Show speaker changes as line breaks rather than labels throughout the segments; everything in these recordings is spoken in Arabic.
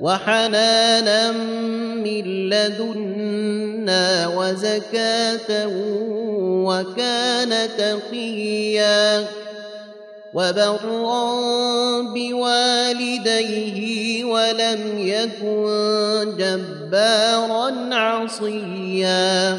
وحنانا من لدنا وزكاة وكان تقيا وبرا بوالديه ولم يكن جبارا عصيا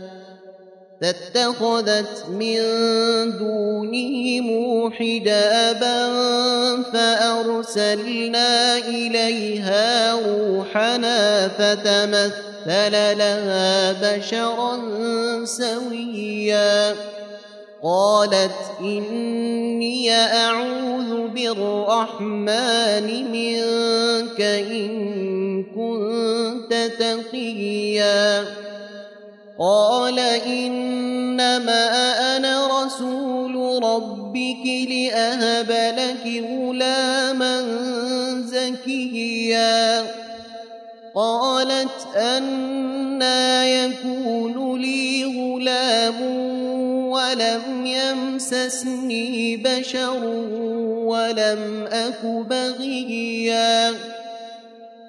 فاتخذت من دونهم حجابا فأرسلنا إليها روحنا فتمثل لها بشرا سويا. قالت إني أعوذ بالرحمن منك إن كنت تقيا. قال إنما أنا رسول ربك لأهب لك غلاما زكيا. قالت أنا يكون لي غلام ولم يمسسني بشر ولم أك بغيا.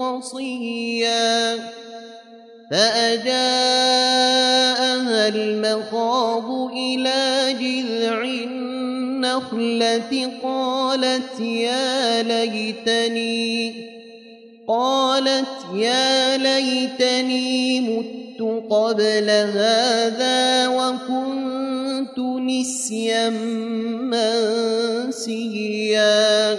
قصيا فأجاءها المخاض إلى جذع النخلة قالت يا ليتني قالت يا ليتني مت قبل هذا وكنت نسيا منسيا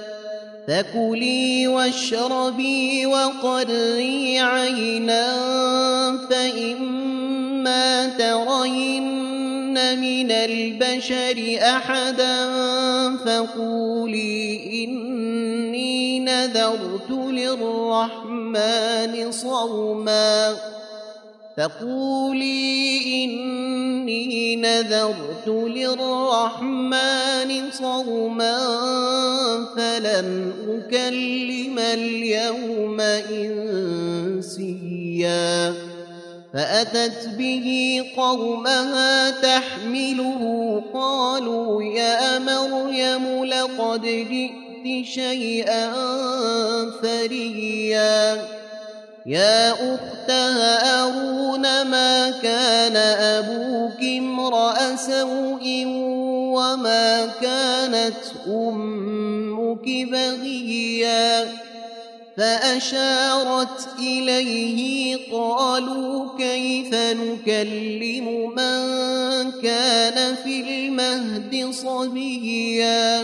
فكلي واشربي وقري عينا فإما ترين من البشر أحدا فقولي إني نذرت للرحمن صوما فقولي إني نذرت للرحمن صوما فلن أكلم اليوم إنسيا فأتت به قومها تحمله قالوا يا مريم لقد جئت شيئا فريا يا أخت هارون ما كان أبوك امرأ سوء وما كانت أمك بغيا؟ فأشارت إليه قالوا كيف نكلم من كان في المهد صبيا؟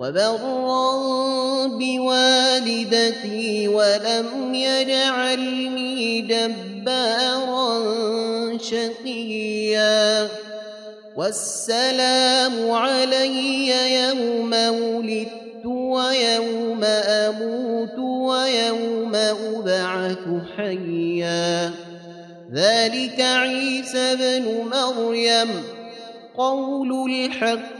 وبرا بوالدتي ولم يجعلني جبارا شقيا. والسلام علي يوم ولدت ويوم أموت ويوم أبعث حيا. ذلك عيسى بن مريم قول الحق.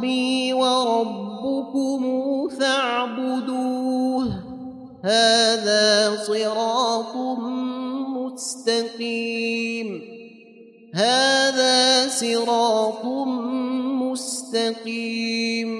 ربي وربكم فاعبدوه. هذا صراط مستقيم. هذا صراط مستقيم.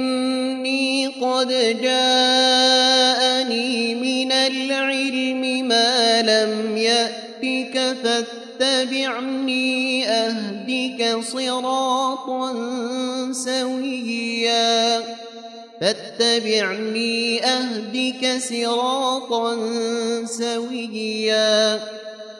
قد جاءني من العلم ما لم يأتك فاتبعني أهدك صراطا سويا. فاتبعني أهدك صراطا سويا.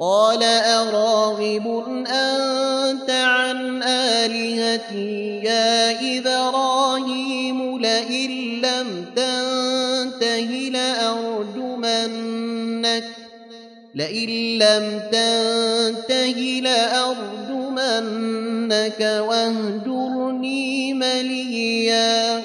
قال أراغب أنت عن آلهتي يا إبراهيم لئن لم تنته لأرجمنك لئن لم تنته لأرجمنك واهجرني مليا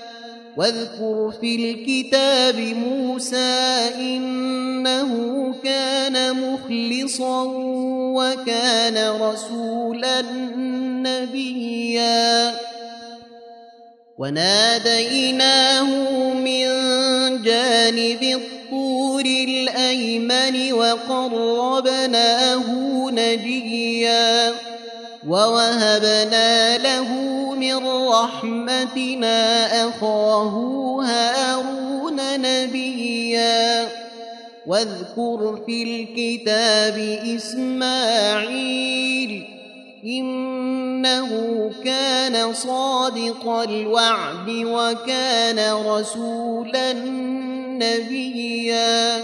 واذكر في الكتاب موسى إنه كان مخلصا وكان رسولا نبيا. وناديناه من جانب الطور الأيمن وقربناه نجيا. ووهبنا له من رحمتنا أخاه هارون نبيا واذكر في الكتاب إسماعيل إنه كان صادق الوعد وكان رسولا نبيا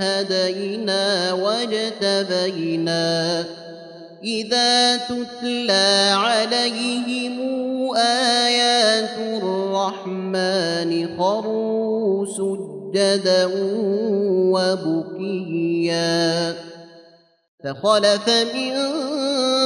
هدينا واجتبينا. إذا تتلى عليهم آيات الرحمن خروا سجدا وبكيا. فخلف من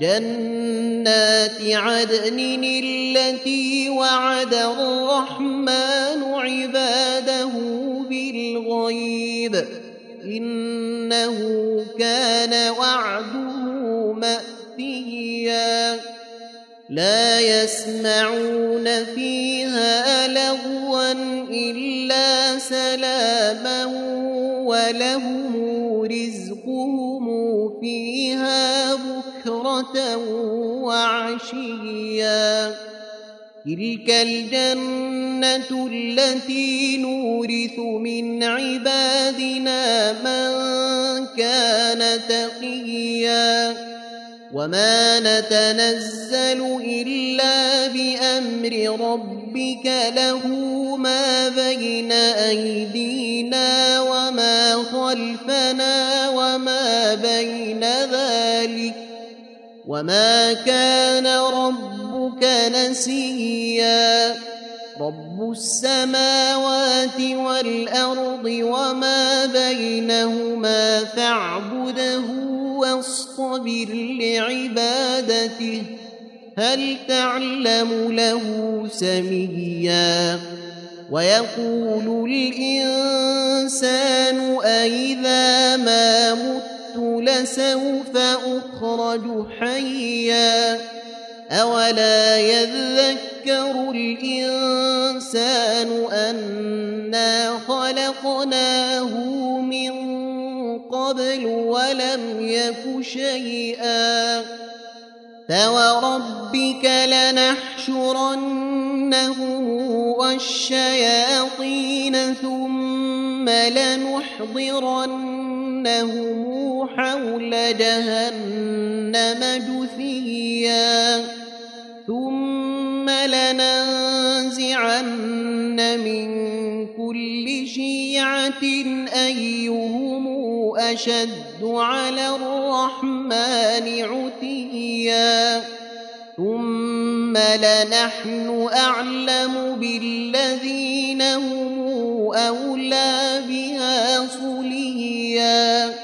جنات عدن التي وعد الرحمن عباده بالغيب. إنه كان وعده مأتيا. لا يسمعون فيها لغوا إلا سلاما ولهم رزقهم فيها بكرة وعشيا تلك الجنة التي نورث من عبادنا من كان تقيا وما نتنزل إلا بأمر ربك له ما بين أيدينا وما خلفنا وما بين ذلك وما كان ربك نسيا رب السماوات والأرض وما بينهما فاعبده واصطبر لعبادته هل تعلم له سميا ويقول الإنسان أئذا ما مت لسوف أخرج حيا أولا يذكر الإنسان أنا خلقناه من قبل ولم يك شيئا فوربك لنحشرنهم والشياطين ثم لنحضرنهم حول جهنم جثيا. ثم لننزعن من كل شيعة أيهم أشد على الرحمن عتيا. ثم لنحن أعلم بالذين هم أولى بها صليا.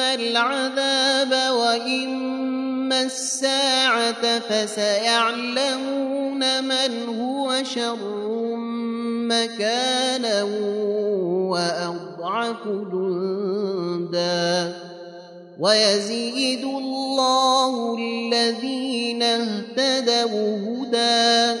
العذاب وإما الساعة فسيعلمون من هو شر مكانا وأضعف جندا. ويزيد الله الذين اهتدوا هدى.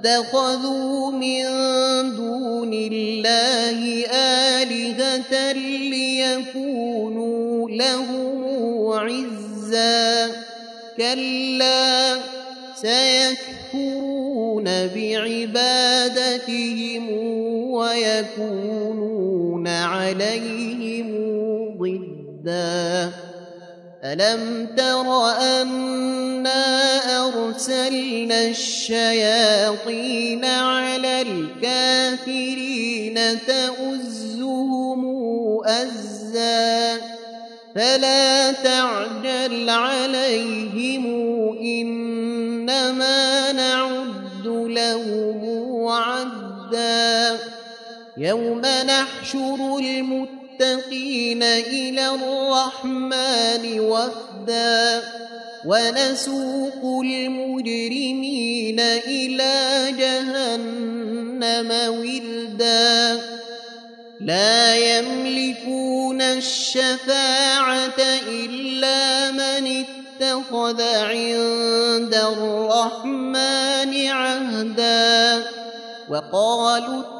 واتخذوا من دون الله آلهة ليكونوا لهم عزا. كلا سيكفرون بعبادتهم ويكونون عليهم ضدا. ألم تر أنا أرسلنا الشياطين على الكافرين تؤزهم أزا فلا تعجل عليهم إنما نعد لهم عدا يوم نحشر المتقين إلى الرحمن وفدا ونسوق المجرمين إلى جهنم وردا. لا يملكون الشفاعة إلا من اتخذ عند الرحمن عهدا. وقالوا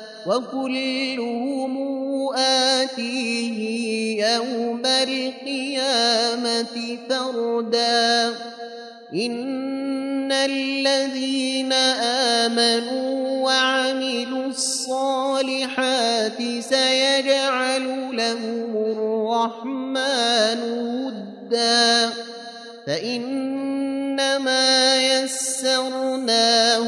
وكلهم آتيه يوم القيامة فردا إن الذين آمنوا وعملوا الصالحات سيجعل لهم الرحمن ودا فإنما يسرناه